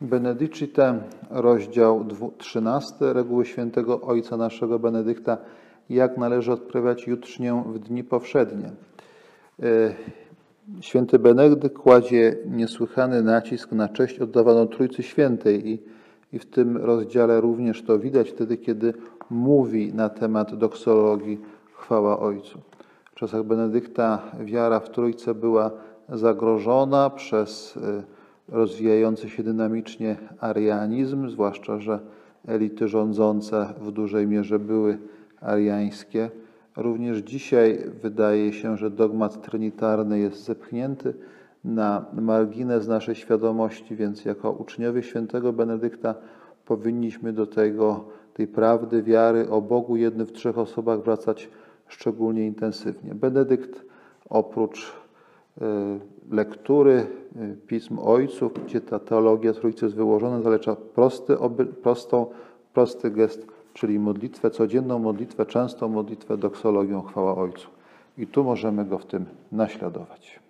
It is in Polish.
Benedicite, rozdział dwu- 13 reguły świętego Ojca naszego Benedykta, jak należy odprawiać jutrznię w dni powszednie. E, Święty Benedykt kładzie niesłychany nacisk na cześć oddawaną Trójcy Świętej i, i w tym rozdziale również to widać wtedy, kiedy mówi na temat doksologii chwała Ojcu. W czasach Benedykta wiara w Trójcę była zagrożona przez e, rozwijający się dynamicznie arianizm, zwłaszcza, że elity rządzące w dużej mierze były ariańskie. Również dzisiaj wydaje się, że dogmat trinitarny jest zepchnięty na margines naszej świadomości, więc jako uczniowie świętego Benedykta powinniśmy do tego, tej prawdy, wiary o Bogu jednym w trzech osobach wracać szczególnie intensywnie. Benedykt oprócz y, lektury y, pism ojców, gdzie ta teologia Trójcy jest wyłożona, zalecza prosty, oby, prostą, prosty gest, czyli modlitwę, codzienną modlitwę, częstą modlitwę doksologią chwała Ojcu. I tu możemy go w tym naśladować.